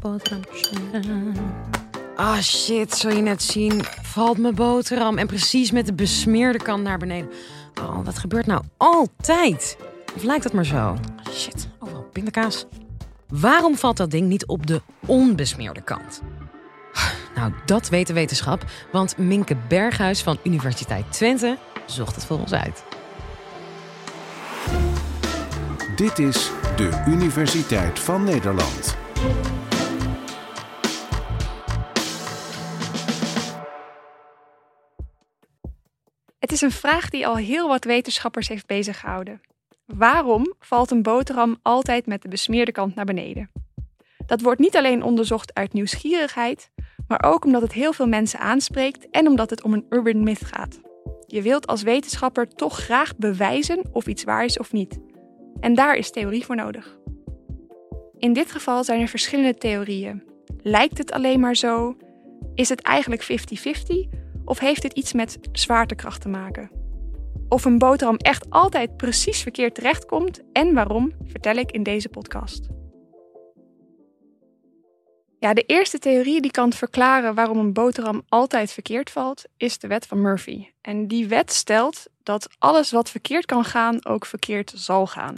boterham. Ah shit, zou je net zien, valt mijn boterham en precies met de besmeerde kant naar beneden. Oh, dat gebeurt nou altijd. Of lijkt het maar zo? Shit, overal pindakaas. Waarom valt dat ding niet op de onbesmeerde kant? Nou, dat weet de wetenschap, want Minke Berghuis van Universiteit Twente zocht het voor ons uit. Dit is de Universiteit van Nederland. Het is een vraag die al heel wat wetenschappers heeft beziggehouden. Waarom valt een boterham altijd met de besmeerde kant naar beneden? Dat wordt niet alleen onderzocht uit nieuwsgierigheid, maar ook omdat het heel veel mensen aanspreekt en omdat het om een urban myth gaat. Je wilt als wetenschapper toch graag bewijzen of iets waar is of niet. En daar is theorie voor nodig. In dit geval zijn er verschillende theorieën. Lijkt het alleen maar zo? Is het eigenlijk 50-50? Of heeft het iets met zwaartekracht te maken? Of een boterham echt altijd precies verkeerd terechtkomt en waarom, vertel ik in deze podcast. Ja, de eerste theorie die kan verklaren waarom een boterham altijd verkeerd valt, is de wet van Murphy. En die wet stelt dat alles wat verkeerd kan gaan ook verkeerd zal gaan.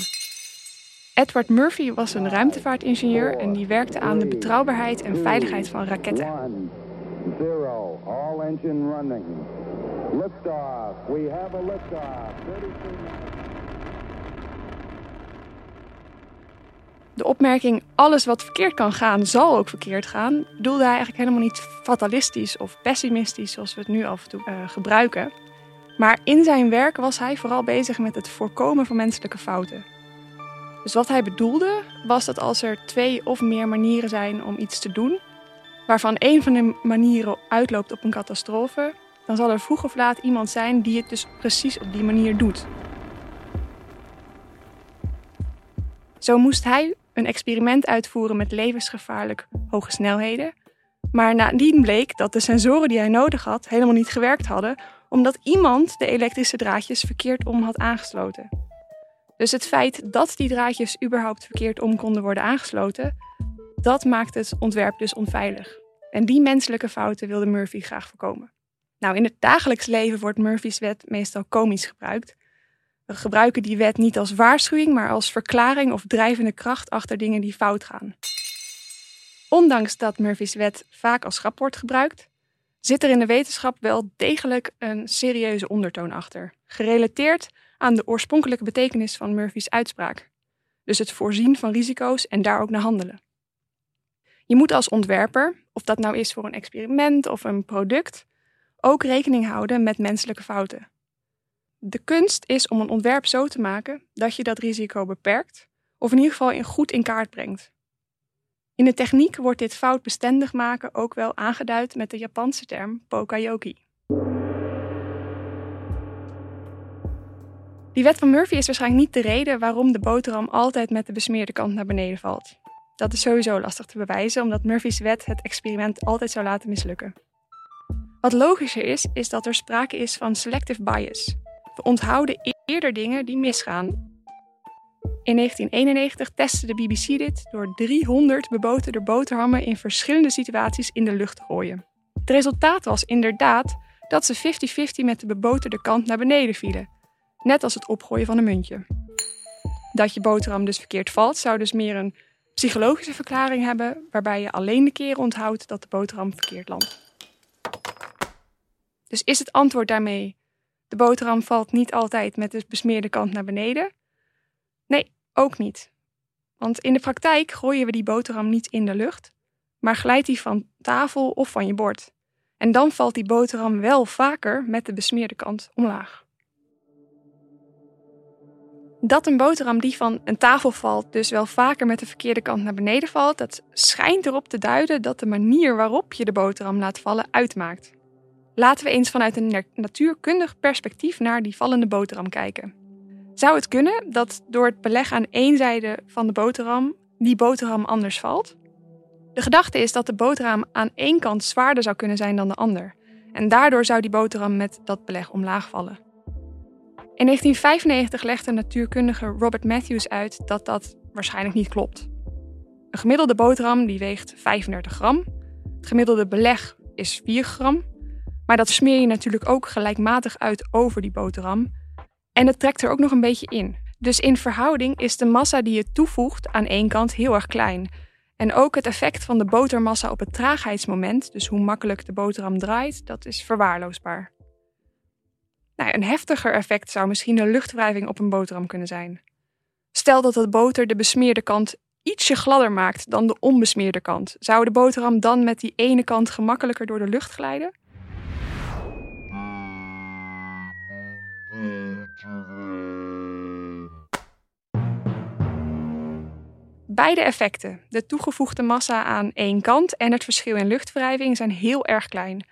Edward Murphy was een ruimtevaartingenieur en die werkte aan de betrouwbaarheid en veiligheid van raketten. All engine running. Liftoff. We have a liftoff. De opmerking alles wat verkeerd kan gaan, zal ook verkeerd gaan, bedoelde hij eigenlijk helemaal niet fatalistisch of pessimistisch zoals we het nu af en toe uh, gebruiken. Maar in zijn werk was hij vooral bezig met het voorkomen van menselijke fouten. Dus wat hij bedoelde was dat als er twee of meer manieren zijn om iets te doen, waarvan één van de manieren uitloopt op een catastrofe, dan zal er vroeg of laat iemand zijn die het dus precies op die manier doet. Zo moest hij een experiment uitvoeren met levensgevaarlijk hoge snelheden. Maar nadien bleek dat de sensoren die hij nodig had helemaal niet gewerkt hadden, omdat iemand de elektrische draadjes verkeerd om had aangesloten. Dus het feit dat die draadjes überhaupt verkeerd om konden worden aangesloten, dat maakt het ontwerp dus onveilig. En die menselijke fouten wilde Murphy graag voorkomen. Nou, in het dagelijks leven wordt Murphy's wet meestal komisch gebruikt. We gebruiken die wet niet als waarschuwing, maar als verklaring of drijvende kracht achter dingen die fout gaan. Ondanks dat Murphy's wet vaak als grap wordt gebruikt, zit er in de wetenschap wel degelijk een serieuze ondertoon achter, gerelateerd aan de oorspronkelijke betekenis van Murphy's uitspraak. Dus het voorzien van risico's en daar ook naar handelen. Je moet als ontwerper, of dat nou is voor een experiment of een product, ook rekening houden met menselijke fouten. De kunst is om een ontwerp zo te maken dat je dat risico beperkt, of in ieder geval in goed in kaart brengt. In de techniek wordt dit foutbestendig maken ook wel aangeduid met de Japanse term pokayoki. Die wet van Murphy is waarschijnlijk niet de reden waarom de boterham altijd met de besmeerde kant naar beneden valt. Dat is sowieso lastig te bewijzen, omdat Murphy's wet het experiment altijd zou laten mislukken. Wat logischer is, is dat er sprake is van selective bias. We onthouden eerder dingen die misgaan. In 1991 testte de BBC dit door 300 beboterde boterhammen in verschillende situaties in de lucht te gooien. Het resultaat was inderdaad dat ze 50-50 met de beboterde kant naar beneden vielen, net als het opgooien van een muntje. Dat je boterham dus verkeerd valt, zou dus meer een psychologische verklaring hebben, waarbij je alleen de keren onthoudt dat de boterham verkeerd landt. Dus is het antwoord daarmee: de boterham valt niet altijd met de besmeerde kant naar beneden? Nee, ook niet. Want in de praktijk gooien we die boterham niet in de lucht, maar glijdt die van tafel of van je bord. En dan valt die boterham wel vaker met de besmeerde kant omlaag. Dat een boterham die van een tafel valt, dus wel vaker met de verkeerde kant naar beneden valt, dat schijnt erop te duiden dat de manier waarop je de boterham laat vallen uitmaakt. Laten we eens vanuit een natuurkundig perspectief naar die vallende boterham kijken. Zou het kunnen dat door het beleg aan één zijde van de boterham die boterham anders valt? De gedachte is dat de boterham aan één kant zwaarder zou kunnen zijn dan de ander. En daardoor zou die boterham met dat beleg omlaag vallen. In 1995 legde natuurkundige Robert Matthews uit dat dat waarschijnlijk niet klopt. Een gemiddelde boterham die weegt 35 gram. Het gemiddelde beleg is 4 gram. Maar dat smeer je natuurlijk ook gelijkmatig uit over die boterham. En het trekt er ook nog een beetje in. Dus in verhouding is de massa die je toevoegt aan één kant heel erg klein. En ook het effect van de botermassa op het traagheidsmoment, dus hoe makkelijk de boterham draait, dat is verwaarloosbaar. Nou, een heftiger effect zou misschien de luchtwrijving op een boterham kunnen zijn. Stel dat het boter de besmeerde kant ietsje gladder maakt dan de onbesmeerde kant. Zou de boterham dan met die ene kant gemakkelijker door de lucht glijden? Beide effecten, de toegevoegde massa aan één kant en het verschil in luchtwrijving, zijn heel erg klein.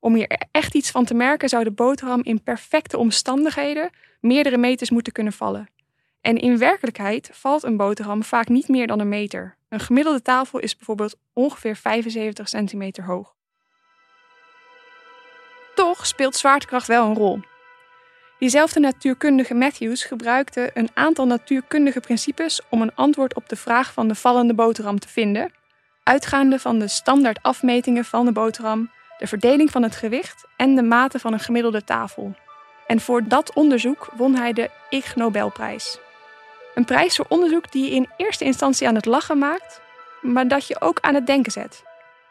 Om hier echt iets van te merken, zou de boterham in perfecte omstandigheden meerdere meters moeten kunnen vallen. En in werkelijkheid valt een boterham vaak niet meer dan een meter. Een gemiddelde tafel is bijvoorbeeld ongeveer 75 centimeter hoog. Toch speelt zwaartekracht wel een rol. Diezelfde natuurkundige Matthews gebruikte een aantal natuurkundige principes om een antwoord op de vraag van de vallende boterham te vinden, uitgaande van de standaard afmetingen van de boterham, de verdeling van het gewicht en de mate van een gemiddelde tafel. En voor dat onderzoek won hij de Ig Nobelprijs. Een prijs voor onderzoek die je in eerste instantie aan het lachen maakt, maar dat je ook aan het denken zet.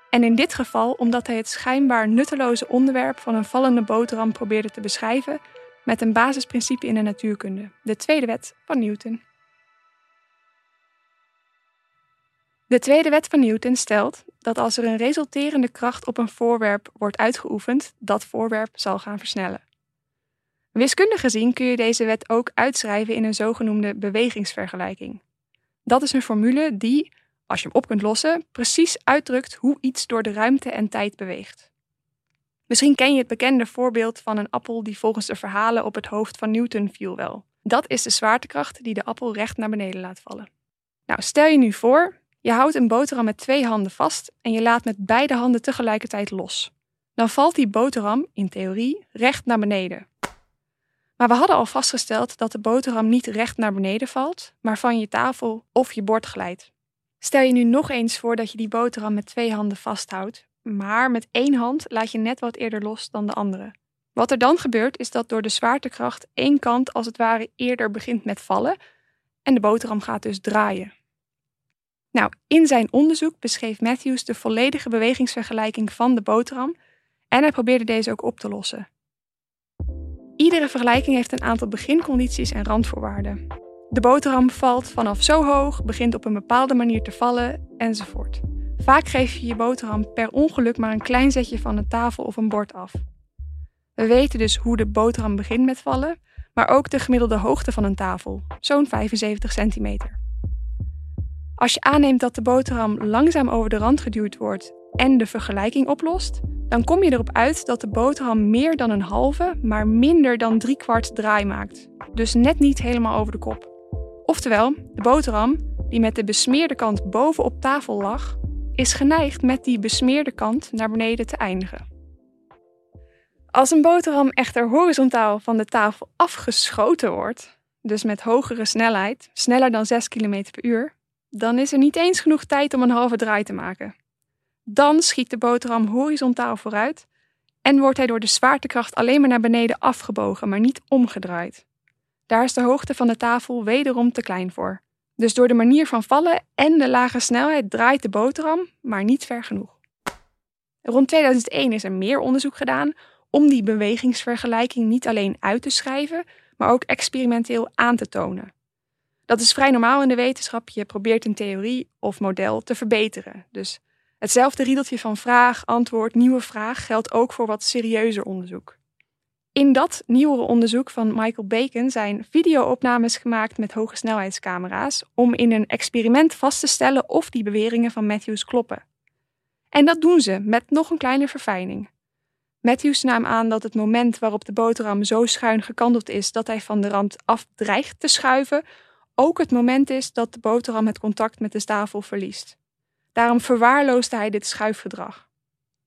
En in dit geval omdat hij het schijnbaar nutteloze onderwerp van een vallende boterham probeerde te beschrijven met een basisprincipe in de natuurkunde, de tweede wet van Newton. De tweede wet van Newton stelt dat als er een resulterende kracht op een voorwerp wordt uitgeoefend, dat voorwerp zal gaan versnellen. Wiskundig gezien kun je deze wet ook uitschrijven in een zogenoemde bewegingsvergelijking. Dat is een formule die, als je hem op kunt lossen, precies uitdrukt hoe iets door de ruimte en tijd beweegt. Misschien ken je het bekende voorbeeld van een appel die volgens de verhalen op het hoofd van Newton viel wel. Dat is de zwaartekracht die de appel recht naar beneden laat vallen. Nou, stel je nu voor, je houdt een boterham met twee handen vast en je laat met beide handen tegelijkertijd los. Dan valt die boterham, in theorie, recht naar beneden. Maar we hadden al vastgesteld dat de boterham niet recht naar beneden valt, maar van je tafel of je bord glijdt. Stel je nu nog eens voor dat je die boterham met twee handen vasthoudt, maar met één hand laat je net wat eerder los dan de andere. Wat er dan gebeurt is dat door de zwaartekracht één kant als het ware eerder begint met vallen en de boterham gaat dus draaien. Nou, in zijn onderzoek beschreef Matthews de volledige bewegingsvergelijking van de boterham en hij probeerde deze ook op te lossen. Iedere vergelijking heeft een aantal begincondities en randvoorwaarden. De boterham valt vanaf zo hoog, begint op een bepaalde manier te vallen enzovoort. Vaak geef je je boterham per ongeluk maar een klein zetje van een tafel of een bord af. We weten dus hoe de boterham begint met vallen, maar ook de gemiddelde hoogte van een tafel, zo'n 75 centimeter. Als je aanneemt dat de boterham langzaam over de rand geduwd wordt en de vergelijking oplost, dan kom je erop uit dat de boterham meer dan een halve, maar minder dan drie kwart draai maakt. Dus net niet helemaal over de kop. Oftewel, de boterham, die met de besmeerde kant bovenop tafel lag, is geneigd met die besmeerde kant naar beneden te eindigen. Als een boterham echter horizontaal van de tafel afgeschoten wordt, dus met hogere snelheid, sneller dan 6 km per uur, dan is er niet eens genoeg tijd om een halve draai te maken. Dan schiet de boterham horizontaal vooruit en wordt hij door de zwaartekracht alleen maar naar beneden afgebogen, maar niet omgedraaid. Daar is de hoogte van de tafel wederom te klein voor. Dus door de manier van vallen en de lage snelheid draait de boterham, maar niet ver genoeg. Rond 2001 is er meer onderzoek gedaan om die bewegingsvergelijking niet alleen uit te schrijven, maar ook experimenteel aan te tonen. Dat is vrij normaal in de wetenschap. Je probeert een theorie of model te verbeteren. Dus hetzelfde riedeltje van vraag, antwoord, nieuwe vraag geldt ook voor wat serieuzer onderzoek. In dat nieuwere onderzoek van Michael Bacon zijn videoopnames gemaakt met hoge snelheidscamera's om in een experiment vast te stellen of die beweringen van Matthews kloppen. En dat doen ze met nog een kleine verfijning. Matthews nam aan dat het moment waarop de boterham zo schuin gekanteld is dat hij van de rand af dreigt te schuiven, ook het moment is dat de boterham het contact met de tafel verliest. Daarom verwaarloosde hij dit schuifgedrag.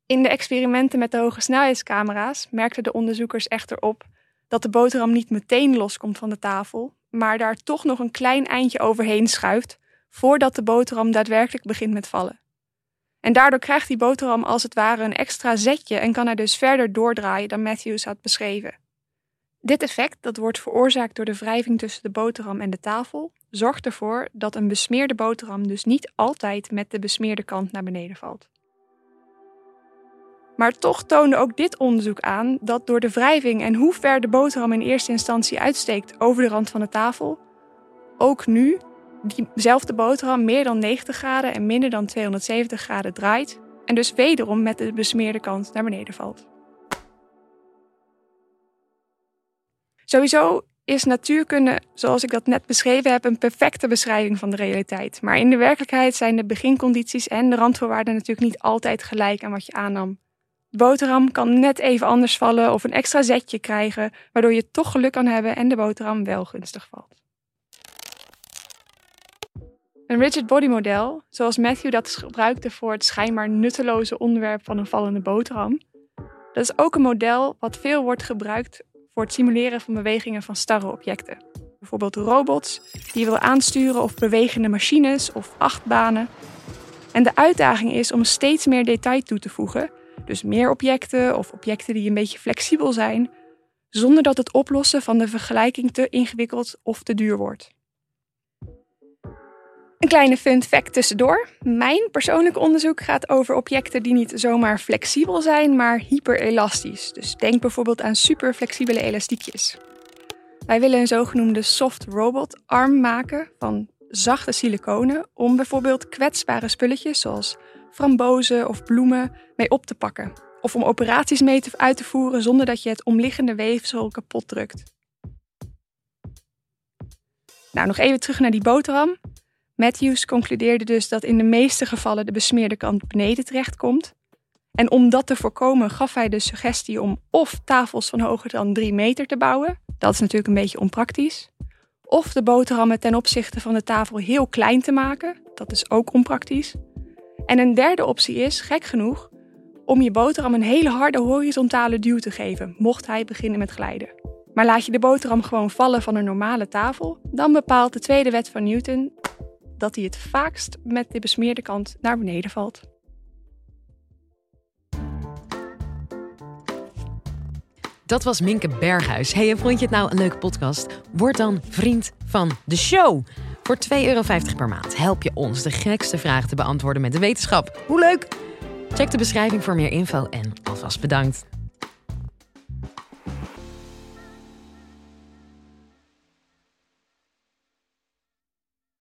In de experimenten met de hoge snelheidscamera's merkten de onderzoekers echter op dat de boterham niet meteen loskomt van de tafel, maar daar toch nog een klein eindje overheen schuift voordat de boterham daadwerkelijk begint met vallen. En daardoor krijgt die boterham als het ware een extra zetje en kan hij dus verder doordraaien dan Matthews had beschreven. Dit effect, dat wordt veroorzaakt door de wrijving tussen de boterham en de tafel, zorgt ervoor dat een besmeerde boterham dus niet altijd met de besmeerde kant naar beneden valt. Maar toch toonde ook dit onderzoek aan dat door de wrijving en hoe ver de boterham in eerste instantie uitsteekt over de rand van de tafel, ook nu diezelfde boterham meer dan 90 graden en minder dan 270 graden draait en dus wederom met de besmeerde kant naar beneden valt. Sowieso is natuurkunde, zoals ik dat net beschreven heb, een perfecte beschrijving van de realiteit. Maar in de werkelijkheid zijn de begincondities en de randvoorwaarden natuurlijk niet altijd gelijk aan wat je aannam. De boterham kan net even anders vallen of een extra zetje krijgen, waardoor je toch geluk kan hebben en de boterham wel gunstig valt. Een rigid body model, zoals Matthew dat gebruikte voor het schijnbaar nutteloze onderwerp van een vallende boterham, dat is ook een model wat veel wordt gebruikt voor het simuleren van bewegingen van starre objecten. Bijvoorbeeld robots die je wil aansturen of bewegende machines of achtbanen. En de uitdaging is om steeds meer detail toe te voegen, dus meer objecten of objecten die een beetje flexibel zijn, zonder dat het oplossen van de vergelijking te ingewikkeld of te duur wordt. Een kleine fun fact tussendoor. Mijn persoonlijk onderzoek gaat over objecten die niet zomaar flexibel zijn, maar hyperelastisch. Dus denk bijvoorbeeld aan superflexibele elastiekjes. Wij willen een zogenoemde soft robot arm maken van zachte siliconen om bijvoorbeeld kwetsbare spulletjes zoals frambozen of bloemen mee op te pakken. Of om operaties mee te, uit te voeren zonder dat je het omliggende weefsel kapot drukt. Nou, nog even terug naar die boterham. Matthews concludeerde dus dat in de meeste gevallen de besmeerde kant beneden terechtkomt. En om dat te voorkomen gaf hij de suggestie om of tafels van hoger dan 3 meter te bouwen. Dat is natuurlijk een beetje onpraktisch. Of de boterhammen ten opzichte van de tafel heel klein te maken. Dat is ook onpraktisch. En een derde optie is, gek genoeg, om je boterham een hele harde horizontale duw te geven, mocht hij beginnen met glijden. Maar laat je de boterham gewoon vallen van een normale tafel, dan bepaalt de tweede wet van Newton dat hij het vaakst met de besmeerde kant naar beneden valt. Dat was Minke Berghuis. Hey, en vond je het nou een leuke podcast? Word dan vriend van de show. Voor 2,50 euro per maand help je ons de gekste vragen te beantwoorden met de wetenschap. Hoe leuk! Check de beschrijving voor meer info en alvast bedankt.